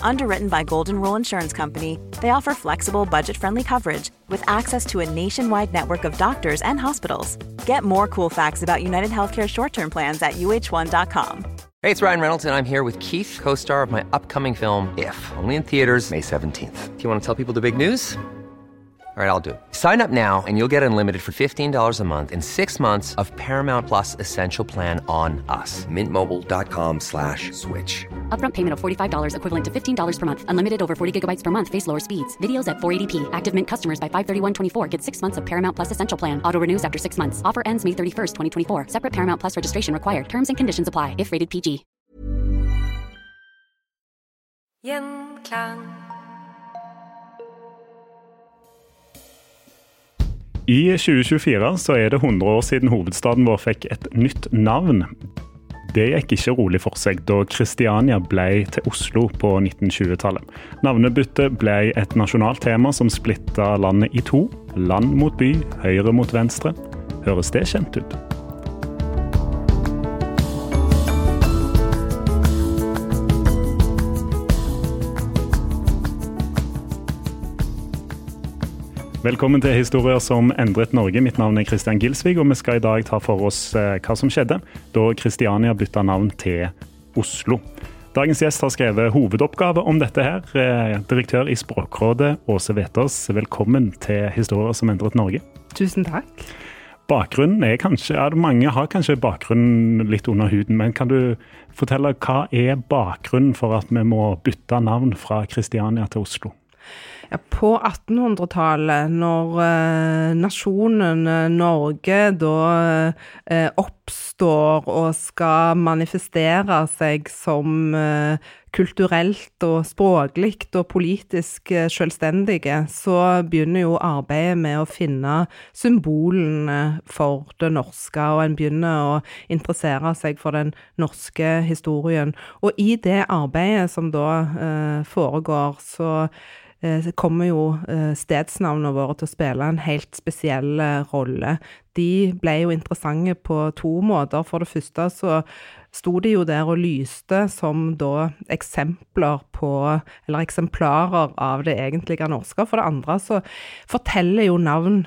Underwritten by Golden Rule Insurance Company, they offer flexible, budget-friendly coverage with access to a nationwide network of doctors and hospitals. Get more cool facts about United Healthcare short-term plans at uh1.com. Hey, it's Ryan Reynolds, and I'm here with Keith, co-star of my upcoming film, If, only in theaters May 17th. Do you want to tell people the big news? All right, I'll do it. Sign up now and you'll get unlimited for $15 a month in six months of Paramount Plus Essential Plan on us. Mintmobile.com slash switch. Upfront payment of $45 equivalent to $15 per month. Unlimited over 40 gigabytes per month. Face lower speeds. Videos at 480p. Active Mint customers by 531.24 get six months of Paramount Plus Essential Plan. Auto renews after six months. Offer ends May 31st, 2024. Separate Paramount Plus registration required. Terms and conditions apply if rated PG. Gjenklang. I 2024 så er det 100 år siden hovedstaden vår fikk et nytt navn. Det gikk ikke rolig for seg da Kristiania ble til Oslo på 1920-tallet. Navnebyttet ble et nasjonalt tema som splitta landet i to. Land mot by, høyre mot venstre. Høres det kjent ut? Velkommen til Historier som endret Norge. Mitt navn er Kristian Gilsvig, og vi skal i dag ta for oss eh, hva som skjedde da Kristiania bytta navn til Oslo. Dagens gjest har skrevet hovedoppgave om dette her. Eh, direktør i Språkrådet, Åse Vetås, velkommen til Historier som endret Norge. Tusen takk. Bakgrunnen er kanskje, ja, Mange har kanskje bakgrunnen litt under huden, men kan du fortelle hva er bakgrunnen for at vi må bytte navn fra Kristiania til Oslo? Ja, på 1800-tallet, når eh, nasjonen eh, Norge da eh, oppstår og skal manifestere seg som eh, kulturelt og språklig og politisk eh, selvstendige, så begynner jo arbeidet med å finne symbolene for det norske, og en begynner å interessere seg for den norske historien. Og i det arbeidet som da eh, foregår, så så kommer jo stedsnavnene våre til å spille en helt spesiell rolle. De ble jo interessante på to måter. For det første så sto de jo der og lyste som da eksempler på Eller eksemplarer av det egentlige norske. For det andre så forteller jo navn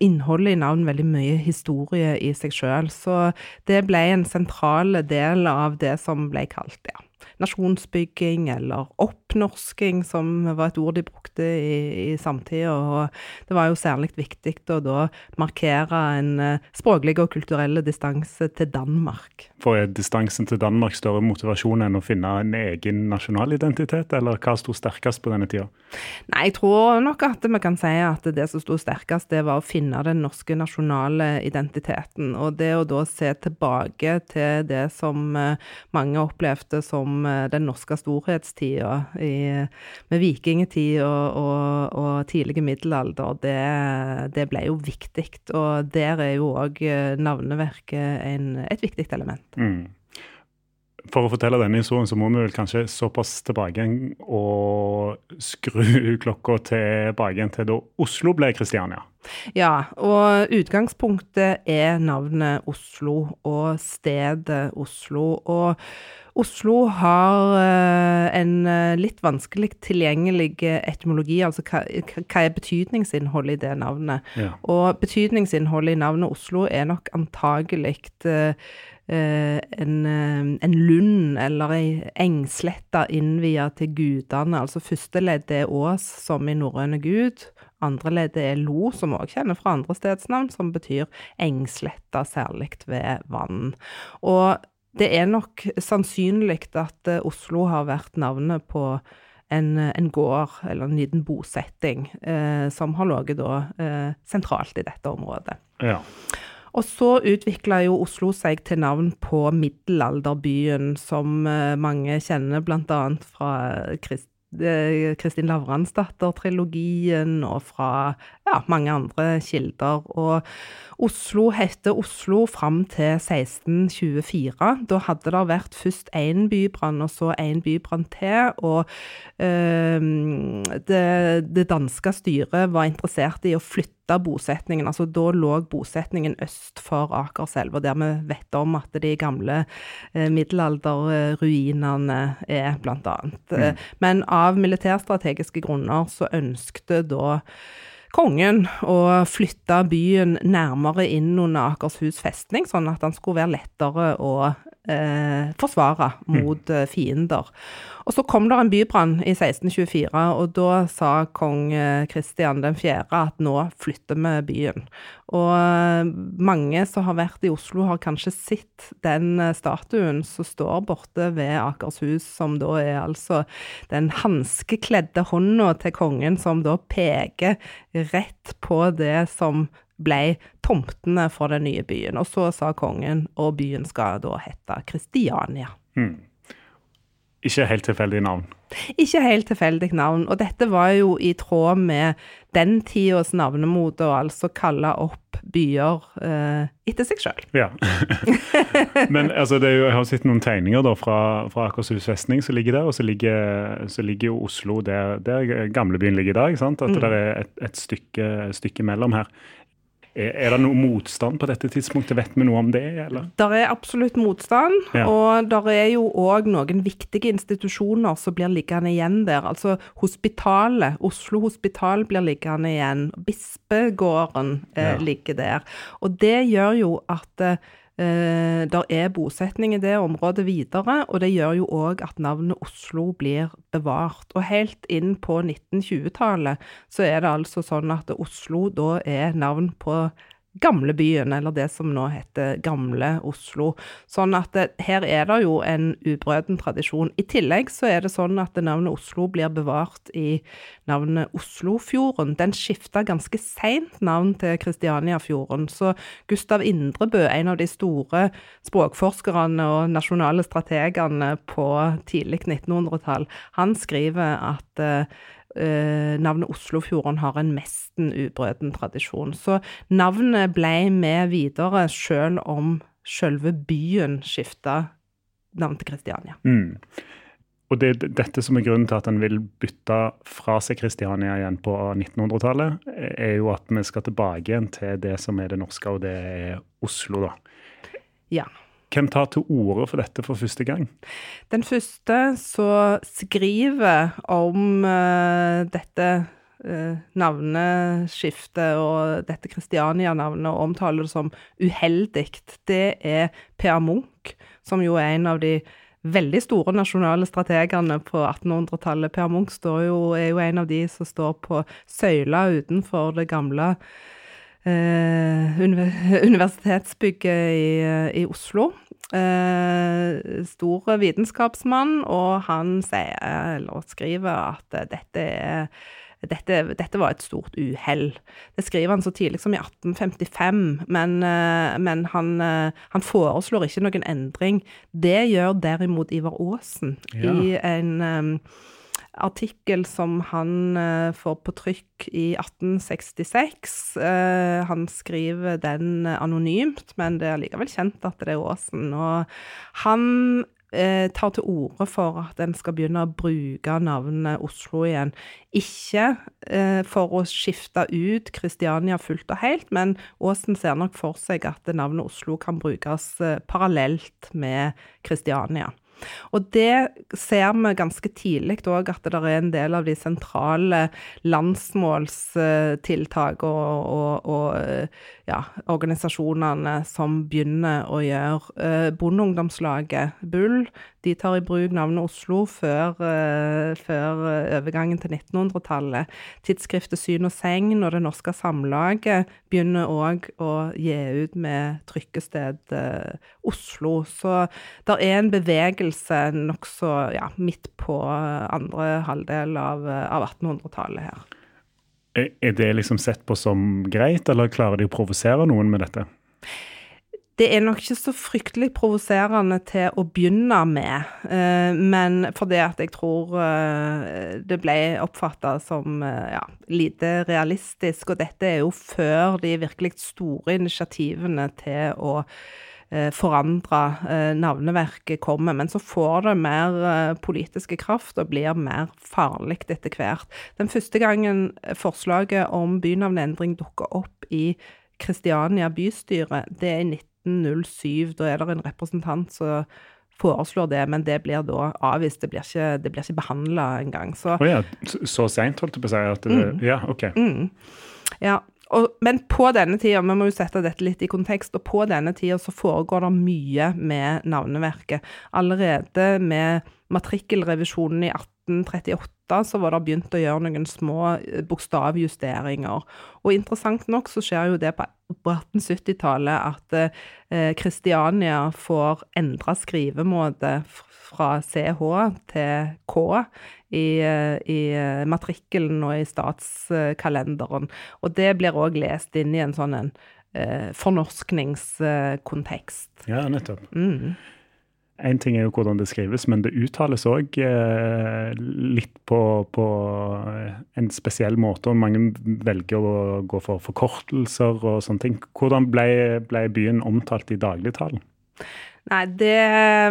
innholdet i navn veldig mye historie i seg sjøl. Så det ble en sentral del av det som ble kalt ja, nasjonsbygging eller oppnorsking, som var et ord de brukte i, i samtida. Og det var jo særlig viktig å da markere en språklig og kulturell distanse til Danmark. For er distansen til Danmark større motivasjon enn å finne en egen nasjonal identitet, eller hva sto sterkest på denne tida? Nei, jeg tror nok at vi kan si at det som sto sterkest, det var å finne den norske nasjonale identiteten. Og det å da se tilbake til det som mange opplevde som den norske storhetstida med vikingtid og, og, og tidlige middelalder, det, det, ble jo viktig. Og der er jo òg navneverket en, et viktig element. Mm. For å fortelle denne historien, så må vi vel kanskje såpass tilbake og skru klokka tilbake igjen til da Oslo ble Kristiania. Ja, og utgangspunktet er navnet Oslo og stedet Oslo. Og Oslo har en litt vanskelig tilgjengelig etymologi, altså hva, hva er betydningsinnholdet i det navnet? Ja. Og betydningsinnholdet i navnet Oslo er nok antagelig en, en lund eller ei engslette innvia til gudene. Altså første leddet er Ås, som i norrøne gud. Andre leddet er Lo, som òg kjenner fra andre stedsnavn, som betyr engsletta, særlig ved vann. Og det er nok sannsynlig at eh, Oslo har vært navnet på en, en gård, eller en liten bosetting, eh, som har ligget eh, sentralt i dette området. Ja. Og så utvikla jo Oslo seg til navn på middelalderbyen, som eh, mange kjenner bl.a. fra Krist Kristin Lavransdatter-trilogien og fra ja, mange andre kilder. Og Oslo heter Oslo fram til 1624. Da hadde det vært først én bybrann og så én bybrann til. Og øh, det, det danske styret var interessert i å flytte bosetningen. Altså da lå bosetningen øst for Akerselva, der vi vet om at de gamle eh, middelalderruinene er, blant annet. Mm. Men av militærstrategiske grunner så ønskte da kongen å flytte byen nærmere inn under Akershus festning, sånn at den skulle være lettere å eh, forsvare mot mm. fiender. Og så kom det en bybrann i 1624, og da sa kong Kristian eh, 4. at nå flytter vi byen. Og eh, mange som har vært i Oslo, har kanskje sett den statuen som står borte ved Akershus, som da er altså den hanskekledde hånda til kongen, som da peker rett på det som ble tomtene for den nye byen. Og så sa kongen, og byen skal da hete Kristiania. Mm. Ikke helt tilfeldig navn? Ikke helt tilfeldig navn. Og dette var jo i tråd med den tidas navnemote å altså kalle opp byer eh, etter seg sjøl. Ja. Men altså, jo, jeg har sett noen tegninger da, fra, fra Akershus festning som ligger der, og så ligger, så ligger jo Oslo der, der gamlebyen ligger i dag. At mm. det er et, et stykke, stykke mellom her. Er det noe motstand på dette tidspunktet? Vet vi noe om det? eller? Der er absolutt motstand, ja. og der er jo òg noen viktige institusjoner som blir liggende igjen der. Altså hospitalet, Oslo hospital blir liggende igjen. Bispegården eh, ja. ligger der. Og det gjør jo at eh, Eh, der er bosetning i det området videre, og det gjør jo òg at navnet Oslo blir bevart. Og helt inn på 1920-tallet så er det altså sånn at Oslo da er navn på gamlebyen, eller det som nå heter Gamle Oslo. Sånn at det, her er det jo en ubrøden tradisjon. I tillegg så er det sånn at navnet Oslo blir bevart i navnet Oslofjorden. Den skifta ganske seint navn til Kristianiafjorden, så Gustav Indrebø, en av de store språkforskerne og nasjonale strategene på tidlig 1900-tall, han skriver at eh, navnet Oslofjorden har en mesten ubrøten tradisjon. Så navnet ble med videre, selv om selve byen skifta navn til Kristiania. Mm. Og det er dette som er grunnen til at en vil bytte fra seg Kristiania igjen på 1900-tallet, er jo at vi skal tilbake igjen til det som er det norske, og det er Oslo, da. Ja. Hvem tar til orde for dette for første gang? Den første som skriver om uh, dette uh, navneskiftet og dette Kristiania-navnet, og omtaler det som uheldig, det er Per Munch, som jo er en av de veldig store nasjonale strategene på 1800-tallet. Per Munch jo, er jo en av de som står på søyla utenfor det gamle universitetsbygget i, i Oslo. Eh, stor vitenskapsmann, og han sier, eller skriver, at dette dette, dette, var et stort uhell. Det skriver han så tidlig som i 1855, men, eh, men han, han, foreslår ikke noen endring. Det gjør derimot Ivar Aasen ja. i en artikkel som han uh, får på trykk i 1866. Uh, eh, han skriver den anonymt, men det er likevel kjent at det er Aasen. Og han uh, tar til orde for at en skal begynne å bruke navnet Oslo igjen. Ikke for å skifte ut Kristiania fullt og helt, men Aasen ser nok for seg at navnet Oslo kan brukes parallelt med Kristiania. Og det ser vi ganske tidlig òg, at det er en del av de sentrale landsmålstiltak og, og, og ja, organisasjonene som begynner å gjøre. Eh, Bondeungdomslaget, Bull, de tar i bruk navnet Oslo før, uh, før overgangen til 1900-tallet. Tidsskriftet Syn og Segn og Det Norske Samlaget begynner òg å gi ut med trykkested uh, Oslo. Så det er en bevegelse nokså ja, midt på andre halvdel av, av 1800-tallet her. Er det liksom sett på som greit, eller klarer de å provosere noen med dette? Det er nok ikke så fryktelig provoserende til å begynne med, eh, men fordi at jeg tror eh, det ble oppfatta som eh, ja, lite realistisk. Og dette er jo før de virkelig store initiativene til å forandre navneverket kommer. Men så får det mer politiske kraft og blir mer farlig etter hvert. Den første gangen forslaget om bynavnendring dukker opp i Kristiania bystyre, det er i 1907. Da er det en representant som foreslår det, men det blir da avvist. Det blir ikke, det blir ikke behandla engang. Så oh ja, så seint, holdt jeg på å si? At det, mm. Ja, OK. Mm. Ja, og, men på denne tida, vi må jo sette dette litt i kontekst, og på denne tida så foregår det mye med navneverket. Allerede med matrikkelrevisjonen i 1838 så var det begynt å gjøre noen små eh, bokstavjusteringer. Og interessant nok så skjer jo det på 1870-tallet at Kristiania eh, får endra skrivemåte fra CH til K i, eh, i matrikkelen og i statskalenderen. Og det blir òg lest inn i en sånn en eh, fornorskningskontekst. Ja, nettopp. Mm. En ting er jo hvordan det skrives, men det uttales òg eh, litt på, på, en spesiell måte. og Mange velger å gå for forkortelser og sånne ting. Hvordan ble, ble byen omtalt i dagligtalen? Nei, det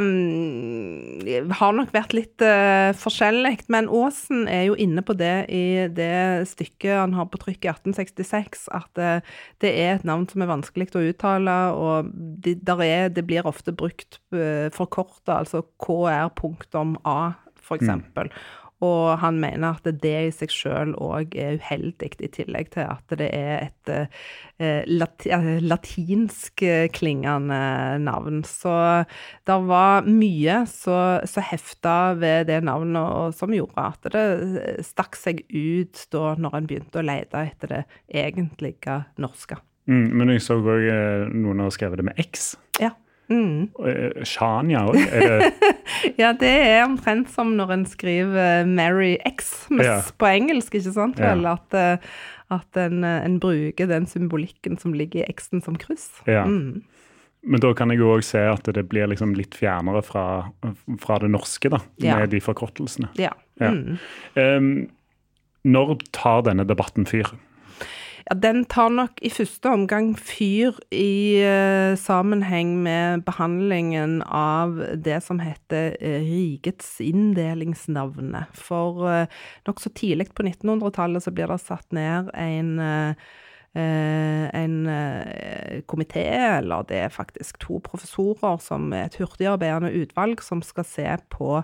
um, har nok vært litt uh, forskjellig. Men Aasen er jo inne på det i det stykket han har på trykk i 1866, at uh, det er et navn som er vanskelig å uttale, og de, er, det blir ofte brukt uh, forkorta, altså KR.A, for mm. eksempel. Mm. Og han mener at det i seg sjøl òg er uheldig, i tillegg til at det er et eh, lat eh, latinsk klingende navn. Så det var mye som hefta ved det navnet, og som gjorde at det stakk seg ut da når en begynte å lete etter det egentlige norske. Mm, men jeg så òg eh, noen har skrevet det med X. Ja. Mm. Eh, Shania òg? ja, det er omtrent som når en skriver 'Mary X' ja. på engelsk, ikke sant? Ja. Vel, at, eh, at en, eh, en, bruker den symbolikken som ligger i X-en som kryss. Ja. Mm. Men da kan jeg jo òg se at det blir liksom litt fjernere fra, fra det norske, da, med de forkortelsene. Ja. Mm. Um, når tar denne debatten fyr? Ja, den tar nok i første omgang fyr i uh, sammenheng med behandlingen av det som heter uh, rikets inndelingsnavne. For uh, nokså tidlig på 1900-tallet så blir det satt ned en en komité, eller det er faktisk to professorer som er et hurtigarbeidende utvalg som skal se på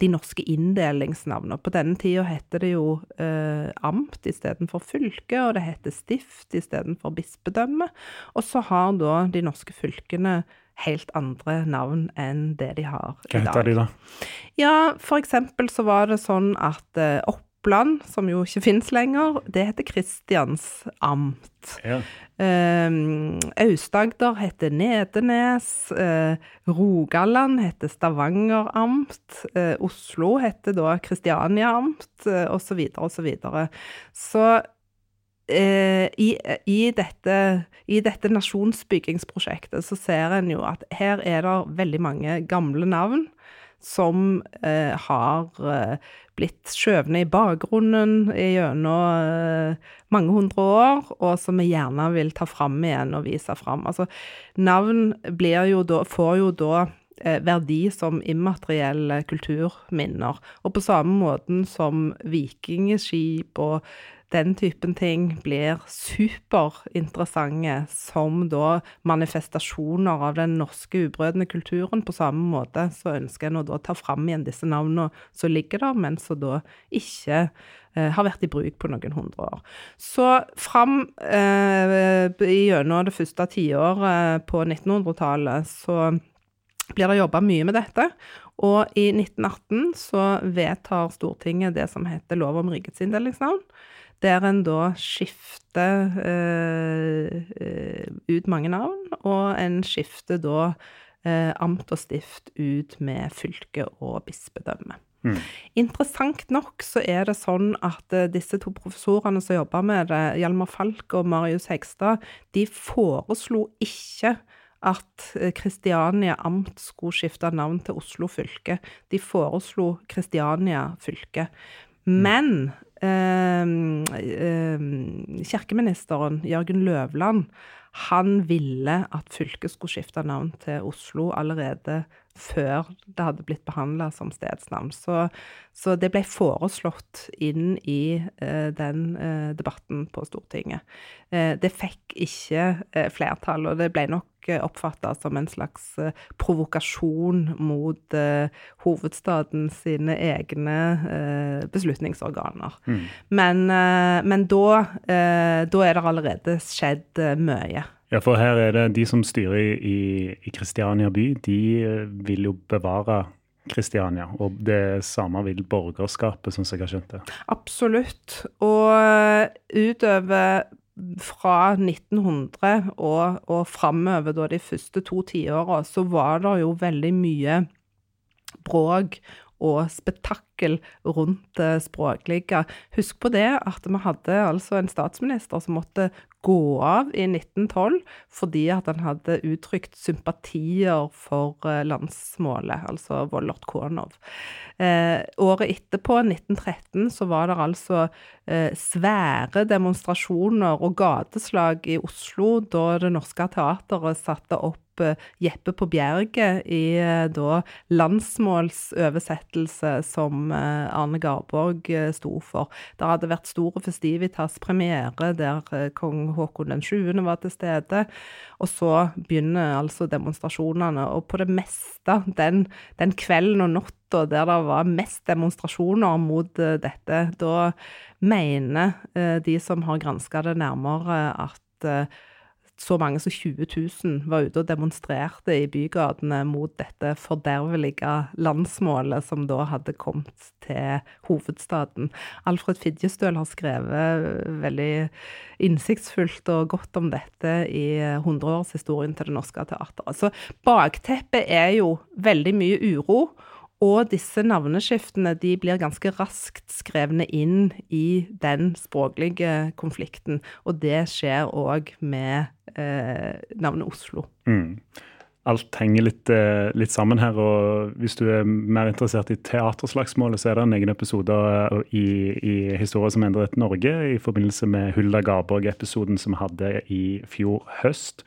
de norske inndelingsnavnene. På denne tida heter det jo eh, amt istedenfor fylke, og det heter stift istedenfor bispedømme. Og så har da de norske fylkene helt andre navn enn det de har i dag. Hva heter de, da? Ja, for eksempel så var det sånn at eh, Oppland, som jo ikke finnes lenger, det heter Kristians amt. Ja. Uh, Aust-Agder heter Nedenes. Uh, Rogaland heter Stavanger amt. Uh, Oslo heter da Kristiania amt, uh, osv., osv. Så, så i, i, dette, i dette nasjonsbyggingsprosjektet så ser en jo at her er det veldig mange gamle navn som eh, har eh, blitt skjøvne i bakgrunnen gjennom eh, mange hundre år, og som vi gjerne vil ta fram igjen og vise fram. Altså, navn jo da, får jo da eh, verdi som immaterielle kulturminner. Og på samme måten som vikingskip og den typen ting blir superinteressante som da manifestasjoner av den norske ubrødende kulturen. På samme måte så ønsker en å da ta fram igjen disse navnene som ligger der, men som da ikke eh, har vært i bruk på noen hundre år. Så fram eh, gjennom det første tiåret på 1900-tallet så blir det jobba mye med dette. Og i 1918 så vedtar Stortinget det som heter lov om rikets inndelingsnavn der en da skifter eh, eh, ut mange navn, og en skifter da eh, amt og stift ut med fylke og bispedømme. Mm. Interessant nok så er det sånn at uh, disse to professorene som jobber med det, Hjalmar Falk og Marius Hegstad, de foreslo ikke at Kristiania amt skulle skifte navn til Oslo fylke. De foreslo Kristiania fylke. Mm. Men eh, kirkeministeren, Jørgen Løvland, han ville at fylket skulle skifte navn til Oslo allerede før det hadde blitt behandla som stedsnavn. Så, så, det ble foreslått inn i eh, den eh, debatten på Stortinget. Eh, det fikk ikke eh, flertall, og det ble nok oppfatta som en slags eh, provokasjon mot eh, hovedstaden sine egne eh, beslutningsorganer. Mm. Men, men da, da, er det allerede skjedd mye. Ja, for her er det de som styrer i, Kristiania by, de vil jo bevare Kristiania, og det samme vil borgerskapet, som jeg har skjønt det. Absolutt. Og utover fra 1900 og, og framover, da de første to tiåra, så var det jo veldig mye bråk og spetakkel rundt det språklige. Husk på det at vi hadde altså en statsminister som måtte gå av i 1912 fordi at han hadde uttrykt sympatier for eh, landsmålet, altså Vollert Konov. Eh, året etterpå, 1913, så var det altså eh, svære demonstrasjoner og gateslag i Oslo da Det Norske Teatret satte opp Eh, Jeppe på Bjerget i eh, da landsmålsoversettelse som eh, Arne Garborg sto for. Det hadde vært store festivitas-premiere der kong Haakon 7. var til stede. Og så begynner altså demonstrasjonene. Og på det meste den, den kvelden og natta der det var mest demonstrasjoner mot dette, da mener de som har granska det nærmere, at så mange som 20 000 var ute og demonstrerte i bygatene mot dette fordervelige landsmålet som da hadde kommet til hovedstaden. Alfred Fidjestøl har skrevet veldig innsiktsfullt og godt om dette i 100-årshistorien til Det Norske Teatret. Så bakteppet er jo veldig mye uro. Og disse navneskiftene de blir ganske raskt skrevne inn i den språklige konflikten. Og det skjer òg med navnet Oslo. Mm. Alt henger litt, eh, litt, sammen her. og Hvis du er mer interessert i teaterslagsmålet, så er det en egen episode eh, i, i Historia som endret Norge, i forbindelse med Hulda Garborg-episoden som vi hadde i fjor høst.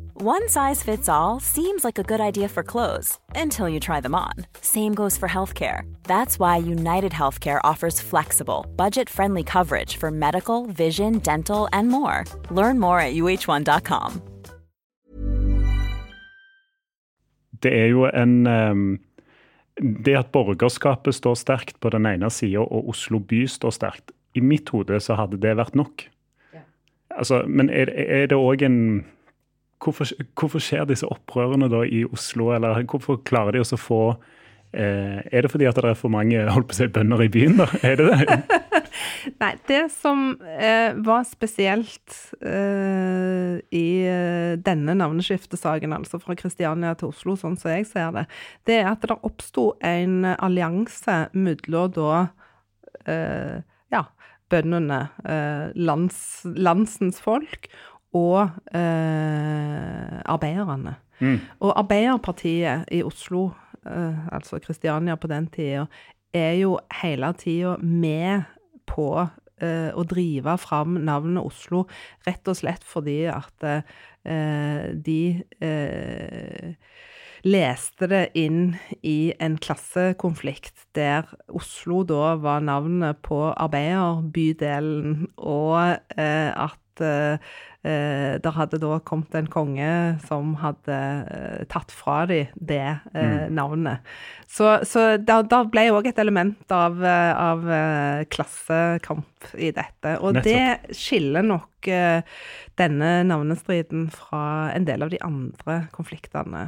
One size fits all seems like a good idea for clothes until you try them on. Same goes for healthcare. That's why United Healthcare offers flexible, budget friendly coverage for medical, vision, dental, and more. Learn more at uh1.com. Det er jo en um, Det at borgerskapet står sterkt på den ene sida, og Oslo by står sterkt. I mitt hode så hadde det vært nok. Altså, men er, er det òg en hvorfor, hvorfor, skjer disse opprørene da i Oslo, eller hvorfor klarer de også å få eh, Er det fordi at det er for mange holdt på å si, bønder i byen, da? Er det det? Nei, det som eh, var spesielt eh, i eh, denne navneskiftesaken, altså fra Kristiania til Oslo, sånn som jeg ser det, det er at det oppsto en allianse mellom da eh, ja, bøndene, eh, lands, landsens folk, og eh, arbeiderne. Mm. Og Arbeiderpartiet i Oslo, eh, altså Kristiania på den tida, er jo hele tida med på eh, å drive fram navnet Oslo, rett og slett fordi at eh, de eh, leste det inn i en klassekonflikt der Oslo da var navnet på arbeiderbydelen, og eh, at eh, der hadde da kommet en konge som hadde eh, tatt fra dem det eh, mm. navnet. Så, så da, da ble òg et element av, eh, av eh, klassekamp i dette. Og Nettopp. det skiller nok eh, denne navnestriden fra en del av de andre konfliktene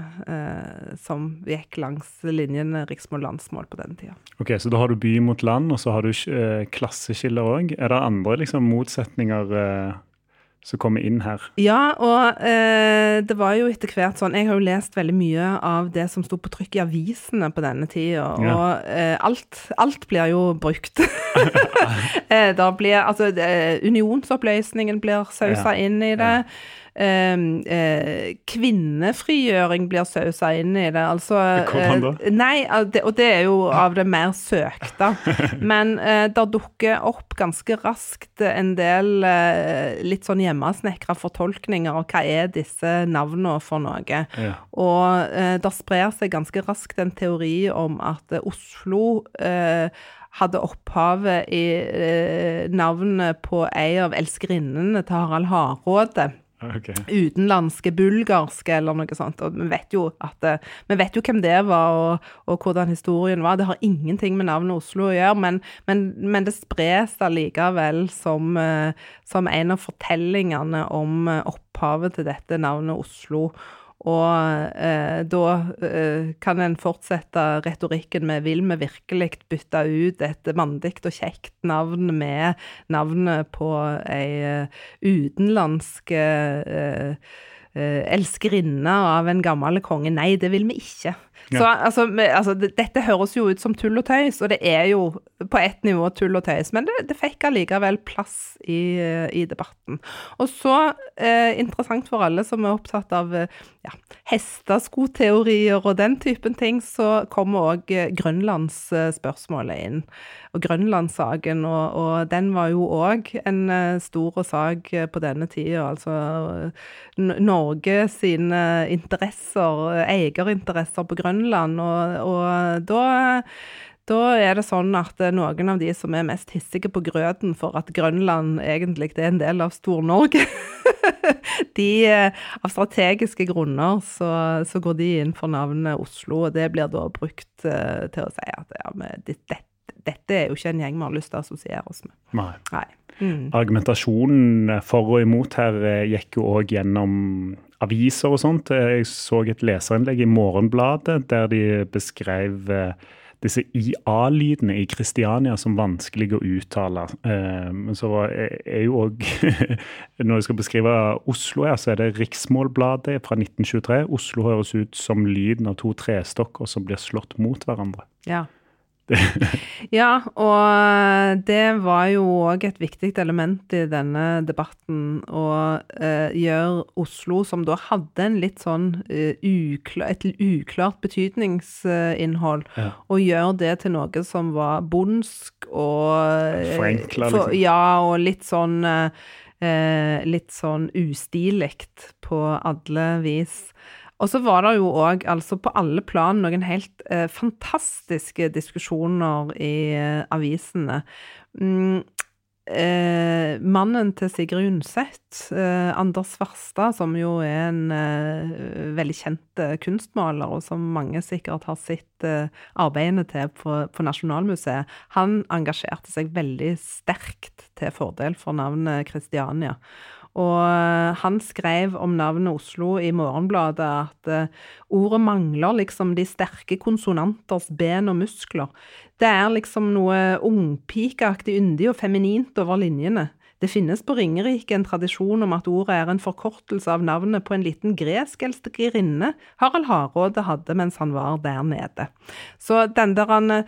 som gikk langs linjene riksmål-landsmål på den tida. Ok, Så da har du by mot land, og så har du klasseskiller òg. Er det andre liksom, motsetninger? Som kommer inn her. Ja, og eh, det var jo etter hvert sånn Jeg har jo lest veldig mye av det som sto på trykk i avisene på denne tida, ja. og eh, alt, alt, blir jo brukt. eh, blir, altså, unionsoppløsningen blir sausa ja. inn i det. Ja. Eh, kvinnefrigjøring blir sausa inn i det. Altså Hvordan da? Eh, nei, og det er jo av det mer søkte. Men eh, det dukker opp ganske raskt en del eh, litt sånn hjemmesnekra fortolkninger av hva er disse navnene for noe. Ja. Og eh, det sprer seg ganske raskt en teori om at Oslo eh, hadde opphavet i eh, navnet på ei av elskerinnene til Harald Hardråde. Okay. Utenlandske, bulgarske eller noe sånt. Og vi vet jo, at, eh, vi vet jo hvem det var, og, og, hvordan historien var. Det har ingenting med navnet Oslo å gjøre, men, men, men det spres allikevel som, eh, som en av fortellingene om eh, opphavet til dette navnet Oslo. Og eh, da eh, kan en fortsette retorikken med 'vil vi virkelig bytte ut et mandig og kjekt navn med navnet på ei uh, utenlandsk uh, elskerinne av en gammel konge. Nei, det vil vi ikke. Ja. Så altså, altså, dette høres jo ut som tull og tøys, og det er jo på ett nivå tull og tøys, men det, det fikk allikevel plass i, i, debatten. Og så, eh, interessant for alle som er opptatt av ja, hesteskoteorier og den typen ting, så kommer òg grønlandsspørsmålet inn og Grønlandssaken, og, og, den var jo òg en uh, stor sak på denne tida. Altså Norge sine interesser, eierinteresser på Grønland, og, og da da er det sånn at noen av de som er mest hissige på grøten for at Grønland egentlig er en del av Stor-Norge, de av strategiske grunner så, så, går de inn for navnet Oslo, og det blir da brukt til å si at ja, dette dette er jo ikke en gjeng vi har lyst til å assosiere oss med. Nei. Nei. Mm. Argumentasjonen for og imot her eh, gikk jo òg gjennom aviser og sånt. Jeg så et leserinnlegg i Morgenbladet der de beskrev eh, disse IA-lydene i Kristiania som vanskelige å uttale. Eh, men så er jo òg Når jeg skal beskrive Oslo, her, så er det Riksmålbladet fra 1923. Oslo høres ut som lyden av to trestokker som blir slått mot hverandre. Ja. ja, og det var jo òg et viktig element i denne debatten å eh, gjøre Oslo, som da hadde en litt sånn uh, uklar, et uklart betydningsinnhold, ja. og gjøre det til noe som var bondsk og Forenkla, liksom. Ja, og litt sånn litt sånn ustilig på alle vis. Og så var det jo òg, altså på alle plan, noen helt eh, fantastiske diskusjoner i eh, avisene. Mm, eh, mannen til Sigrid Undset, eh, Anders Svarstad, som jo er en eh, veldig kjent eh, kunstmaler, og som mange sikkert har sett arbeidene til på, på, Nasjonalmuseet, han engasjerte seg veldig sterkt til fordel for navnet Kristiania. Og eh, han skrev om navnet Oslo i Morgenbladet at uh, ordet mangler liksom de sterke konsonanters ben og muskler. Det er liksom noe ungpikeaktig yndig og feminint over linjene. Det finnes på Ringerike en tradisjon om at ordet er en forkortelse av navnet på en liten gresk elskerinne Harald Hardråde hadde mens han var der nede. Så den der eh,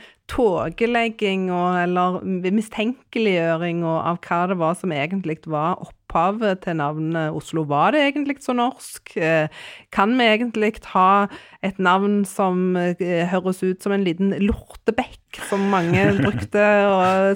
eller mistenkeliggjøring av hva det var som egentlig var oppe opphavet til navnet Oslo? Var det egentlig så norsk? Eh, kan vi egentlig ha et navn som eh, høres ut som en liten lortebekk, som mange brukte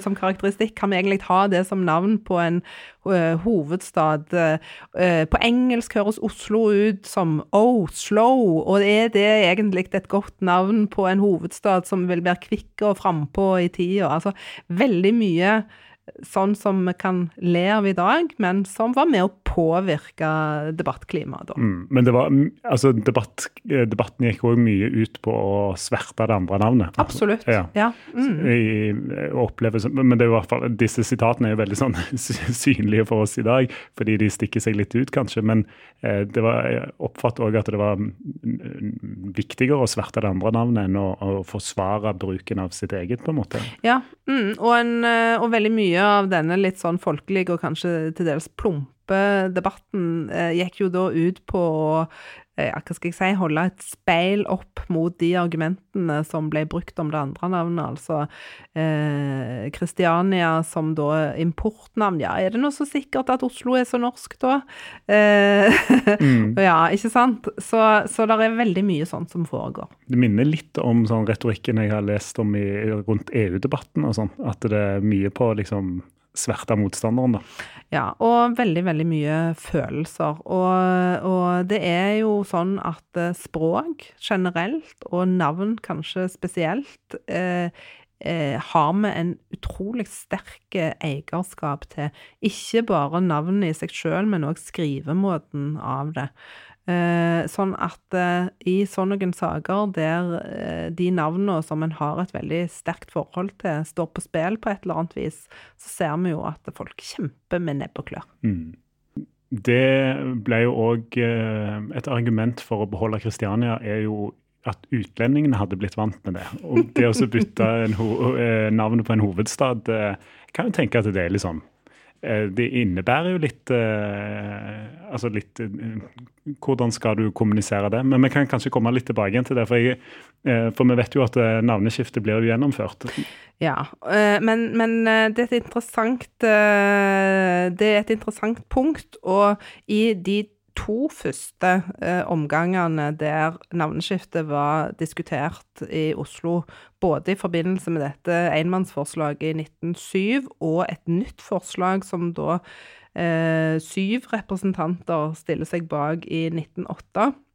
som karakteristikk? Kan vi egentlig ha det som navn på en uh, hovedstad? Uh, på engelsk høres Oslo ut som Oslo, og er det egentlig et godt navn på en hovedstad som vil være kvikk og frampå i tida? Altså veldig mye sånn som vi kan le av i dag, men som var med å påvirke debattklimaet da. Mm, men det var, altså debatt, debatten gikk òg mye ut på å sverte det andre navnet. Absolutt. Ja. ja. Mm. I, oppleve, men det er jo i hvert fall, disse sitatene er jo veldig sånn synlige for oss i dag, fordi de stikker seg litt ut, kanskje. Men eh, det var, jeg oppfatter òg at det var viktigere å sverte det andre navnet enn å, å forsvare bruken av sitt eget, på en måte. Ja, mm, og, en, eh, og veldig mye mye av denne litt sånn folkelige og kanskje til dels plumpe debatten eh, gikk jo da ut på å hva skal jeg si, holde et speil opp mot de argumentene som ble brukt om det andre navnet, altså Kristiania eh, som da importnavn. Ja, er det noe så sikkert at Oslo er så norsk, da? Eh, mm. ja, ikke sant? Så, så det er veldig mye sånt som foregår. Det minner litt om sånn retorikken jeg har lest om i, rundt EU-debatten og sånn, at det er mye på liksom sverte motstanderen, da. Ja, og veldig, veldig mye følelser. Og, og, det er jo sånn at eh, språk generelt, og navn kanskje spesielt, eh, eh, har vi en utrolig sterk eierskap til. Ikke bare navnet i seg sjøl, men òg skrivemåten av det. Eh, sånn at eh, i sånne saker der eh, de navnene som en har et veldig sterkt forhold til, står på spill på et eller annet vis, så ser vi jo at folk kjemper med nebb og klør. Mm. Det ble jo òg et argument for å beholde Kristiania, er jo at utlendingene hadde blitt vant med det. Og det å bytte navnet på en hovedstad kan jo tenke at det er litt sånn det innebærer jo litt eh, Altså litt eh, Hvordan skal du kommunisere det? Men vi kan kanskje komme litt tilbake igjen til det. For, jeg, for vi vet jo at navneskiftet blir jo gjennomført. Ja, men, men det, er et interessant, det er et interessant punkt. Og i de to første eh, omgangene der navneskiftet var diskutert i Oslo, både i forbindelse med dette enmannsforslaget i 1907 og et nytt forslag som da eh, syv representanter stiller seg bak i 1908, Eh,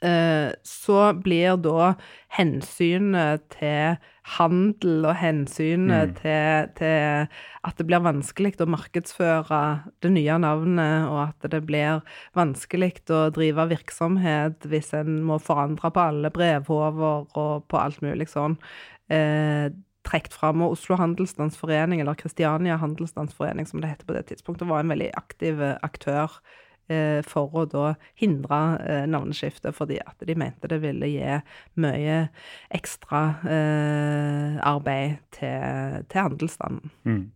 så blir da hensynet til handel og hensynet mm. til, til, at det blir vanskelig å markedsføre det nye navnet, og at det blir vanskelig å drive virksomhet hvis en må forandre på alle brevhover og på alt mulig sånn. Eh, trukket fram. Og Oslo Handelsstandsforening, eller Kristiania Handelsstandsforening, som det heter på det tidspunktet, var en veldig aktiv aktør Eh, for å da hindre navneskifte, fordi at de mente det ville gi mye ekstra eh, arbeid til, til handelsstanden. Mm.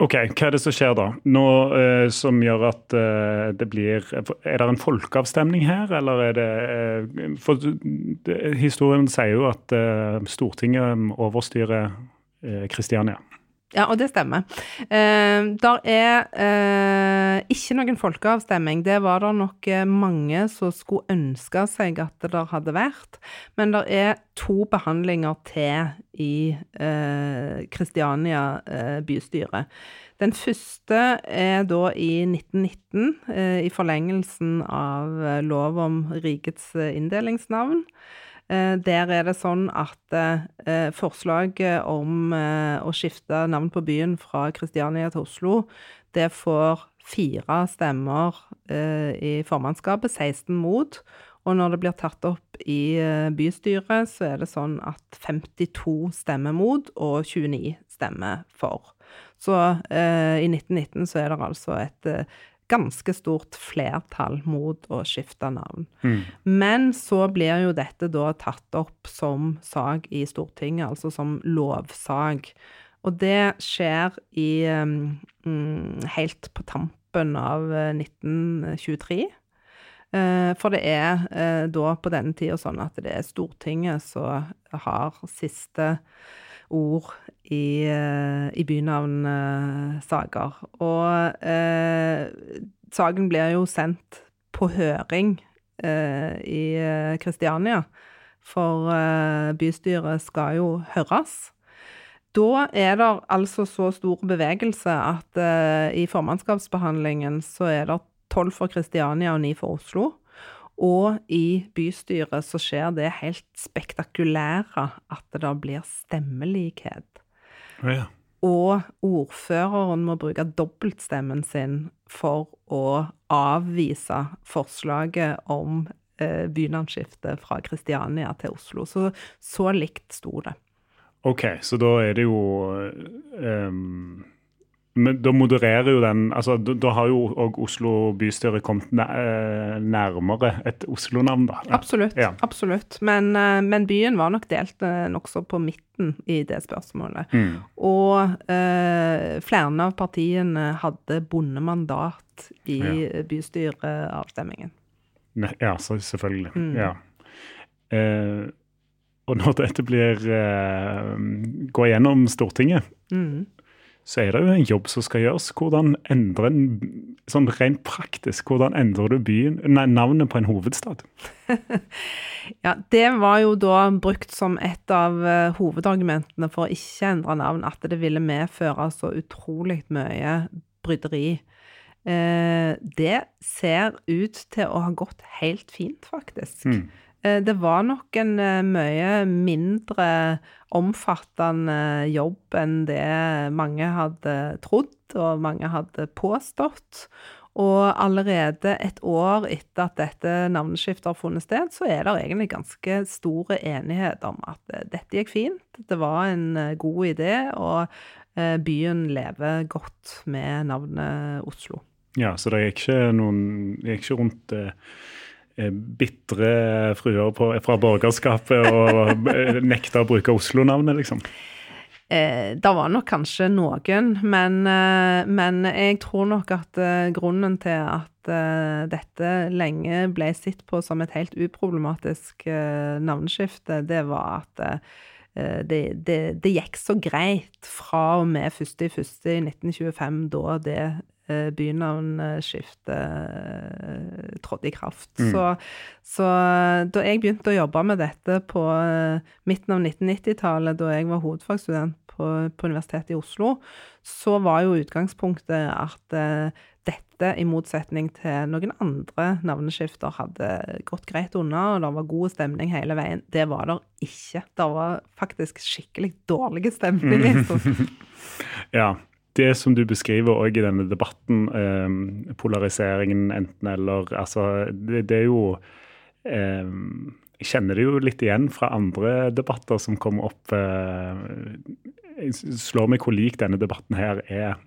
OK, hva er det som skjer da? Nå eh, Som gjør at eh, det blir Er det en folkeavstemning her, eller er det eh, For historien sier jo at eh, Stortinget overstyrer Kristiania. Ja, og det stemmer. Eh, der er eh, ikke noen folkeavstemning. Det var det nok eh, mange som skulle ønske seg at det der hadde vært. Men det er to behandlinger til i Kristiania eh, eh, bystyre. Den første er da i 1919, eh, i forlengelsen av lov om rikets inndelingsnavn. Eh, der er det sånn at eh, forslaget om eh, å skifte navn på byen fra Kristiania til Oslo, det får fire stemmer i formannskapet, 16 mot. Og når det blir tatt opp i bystyret, så er det sånn at 52 stemmer mot og 29 stemmer for. Så i 1919 så er det altså et ganske stort flertall mot å skifte navn. Mm. Men så blir jo dette da tatt opp som sak i Stortinget, altså som lovsak. Og det skjer i um, helt på tampen av 1923. Uh, eh, for det er uh, da på denne tida sånn at det er Stortinget som har siste ord i, eh, i bynavnsaker. Og eh, saken blir jo sendt på høring eh, i Kristiania, for eh, bystyret skal jo høres. Da er det altså så stor bevegelse at eh, i formannskapsbehandlingen så er det tolv for Kristiania og ni for Oslo. Og i bystyret så skjer det helt spektakulære at det da blir stemmelikhet. Ja. Og ordføreren må bruke dobbeltstemmen sin for å avvise forslaget om eh, bynavnskifte fra Kristiania til Oslo. Så så likt sto det. OK, så da er det jo um men da modererer jo den altså Da, da har jo òg Oslo bystyre kommet eh, nærmere et Oslo-navn, da. Absolutt. Ja. absolutt. Men, eh, men, byen var nok delt eh, nokså på midten i det spørsmålet. Mm. Og eh, flere av partiene hadde bondemandat i ja. bystyreavstemmingen. Ja, så selvfølgelig. Mm. Ja. Eh, og når dette blir eh, går gjennom Stortinget, mm så er det jo en jobb som skal gjøres. Hvordan endre sånn rent praktisk, hvordan endrer du byen, nei, navnet på en hovedstad? ja, Det var jo da brukt som et av uh, hovedargumentene for å ikke endre navn, at det ville medføre så utrolig mye bryderi. Eh, det ser ut til å ha gått helt fint, faktisk. Mm. Eh, det var nok en eh, mye mindre omfattende jobb enn det mange hadde trodd og mange hadde påstått. Og allerede et år etter at dette navneskiftet har funnet sted, så er det egentlig ganske stor enighet om at eh, dette gikk fint, det var en god idé, og byen lever godt med navnet Oslo. Ja, så det gikk ikke, noen, det gikk ikke rundt bitre fruer på, fra borgerskapet og eh, nekta å bruke Oslo-navnet, liksom? Eh, det var nok kanskje noen, men, eh, men, jeg tror nok at eh, grunnen til at eh, dette lenge ble sett på som et helt uproblematisk navneskifte, det var at det, det, det, gikk så greit fra og med 1.1.1925, da det Eh, bynavnskiftet eh, trådte i kraft. Mm. Så, så, da jeg begynte å jobbe med dette på eh, midten av 1990-tallet, da jeg var hovedfagsstudent på, på, Universitetet i Oslo, så var jo utgangspunktet at dette, i motsetning til noen andre navneskifter, hadde gått greit unna, og det var god stemning hele veien. Det var det ikke. Det var faktisk skikkelig dårlig stemning. Mm. ja det som du beskriver òg i denne debatten, eh, polariseringen enten-eller altså, det, det, er jo eh, Jeg kjenner det jo litt igjen fra andre debatter som kommer opp. Eh, slår meg hvor lik denne debatten her er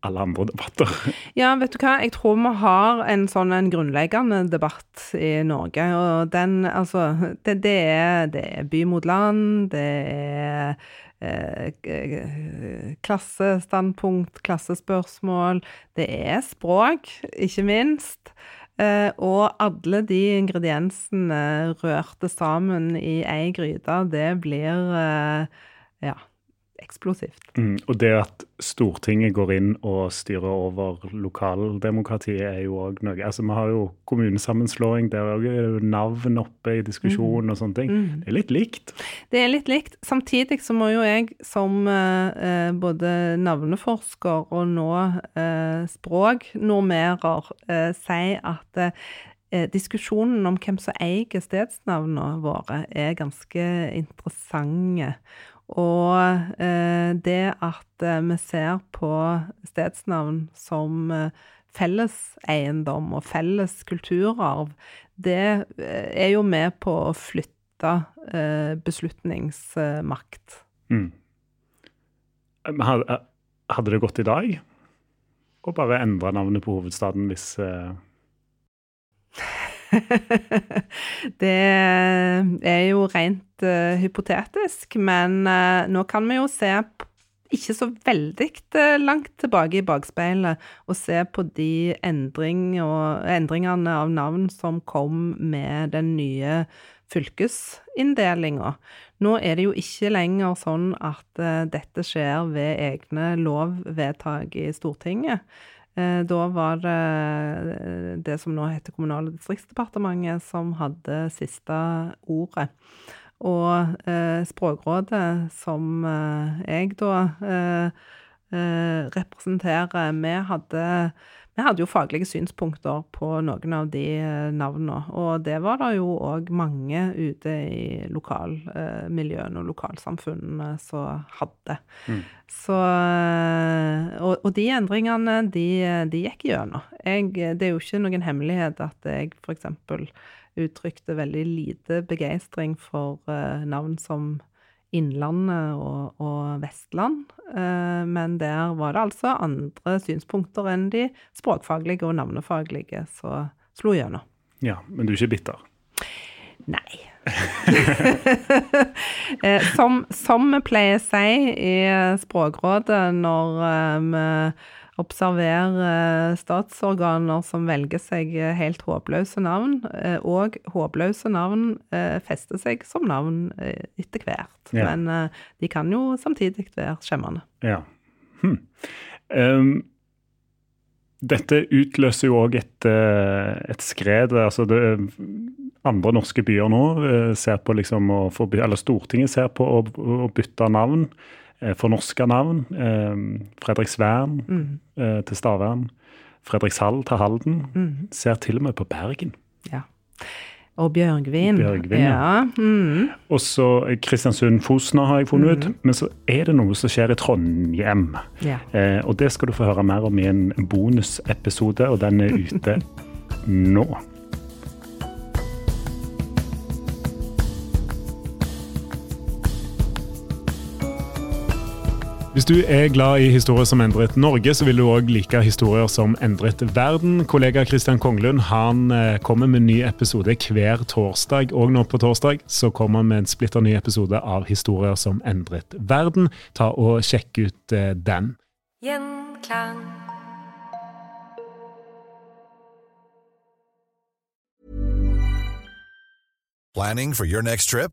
alle andre debatter. Ja, vet du hva. Jeg tror vi har en sånn en grunnleggende debatt i Norge. Og den, altså Det, det, er, det er by mot land, det er klassestandpunkt, klassespørsmål. Det er språk, ikke minst. Eh, og alle de ingrediensene rørte sammen i ei gryte, det blir eh, ja, eksplosivt. Mm, og det at Stortinget går inn og styrer over lokaldemokratiet, er jo òg noe Altså, Vi har jo kommunesammenslåing, der er jo navn oppe i diskusjonen mm. og sånne ting. Mm. Det er litt likt. Det er litt likt. Samtidig så må jo jeg som eh, både navneforsker og nå eh, språknormerer eh, si at eh, diskusjonen om hvem som eier stedsnavnene våre, er ganske interessante. Og eh, det at eh, vi ser på stedsnavn som eh, felleseiendom og felles kulturarv, det er jo med på å flytte beslutningsmakt. Mm. Hadde det gått i dag å bare endre navnet på hovedstaden hvis det er jo rent uh, hypotetisk, men uh, nå kan vi jo se ikke så veldig uh, langt tilbake i bakspeilet og se på de endring og, endringene av navn som kom med den nye fylkesinndelinga. Nå er det jo ikke lenger sånn at dette skjer ved egne lovvedtak i Stortinget. Eh, da var det eh, det som nå heter Kommunal- og distriktsdepartementet, som hadde siste ordet. Og eh, Språkrådet, som jeg da representerer, vi hadde vi hadde jo faglige synspunkter på noen av de navnene, og det var det jo òg mange ute i lokalmiljøene og lokalsamfunnene som hadde. Mm. Så eh, og, de endringene, de, de gikk gjennom. Jeg, det er jo ikke noen hemmelighet at jeg f.eks. uttrykte veldig lite begeistring for uh, navn som Innlandet og, og Vestland. Uh, men der var det altså andre synspunkter enn de språkfaglige og navnefaglige som slo gjennom. Ja, men du er ikke bitter? Nei. Eh, som, som, vi pleier å si i Språkrådet når vi observerer statsorganer som velger seg helt håpløse navn, eh, og håpløse navn eh, fester seg som navn eh, etter hvert. Ja. Men de kan jo samtidig være skjemmende. Ja. Hm. Um, dette utløser jo òg et, et, skred. altså det, Andre norske byer nå ser på liksom å få, eller Stortinget ser på å, å bytte navn. Fornorske fornorska navn. Eh, Fredriksvern mm. Eh, til Stavern. Fredrikshall til Halden. Mm. Ser til og med på Bergen. Ja. Og Bjørgvin. Bjørgvin ja. ja. Mm. Og så Kristiansund-Fosna har jeg funnet ut. Mm. Men så er det noe som skjer i Trondheim. Ja. Eh, og det skal du få høre mer om i en bonusepisode, og den er ute nå. Du er glad i historier som endret Norge, så vil du òg like historier som endret verden. Kollega Kristian Konglund han eh, kommer med en ny episode hver torsdag. Og nå på torsdag så kommer han med en splitter ny episode av Historier som endret verden. Ta og Sjekk ut eh, den. Gjenklang. Planning for your next trip?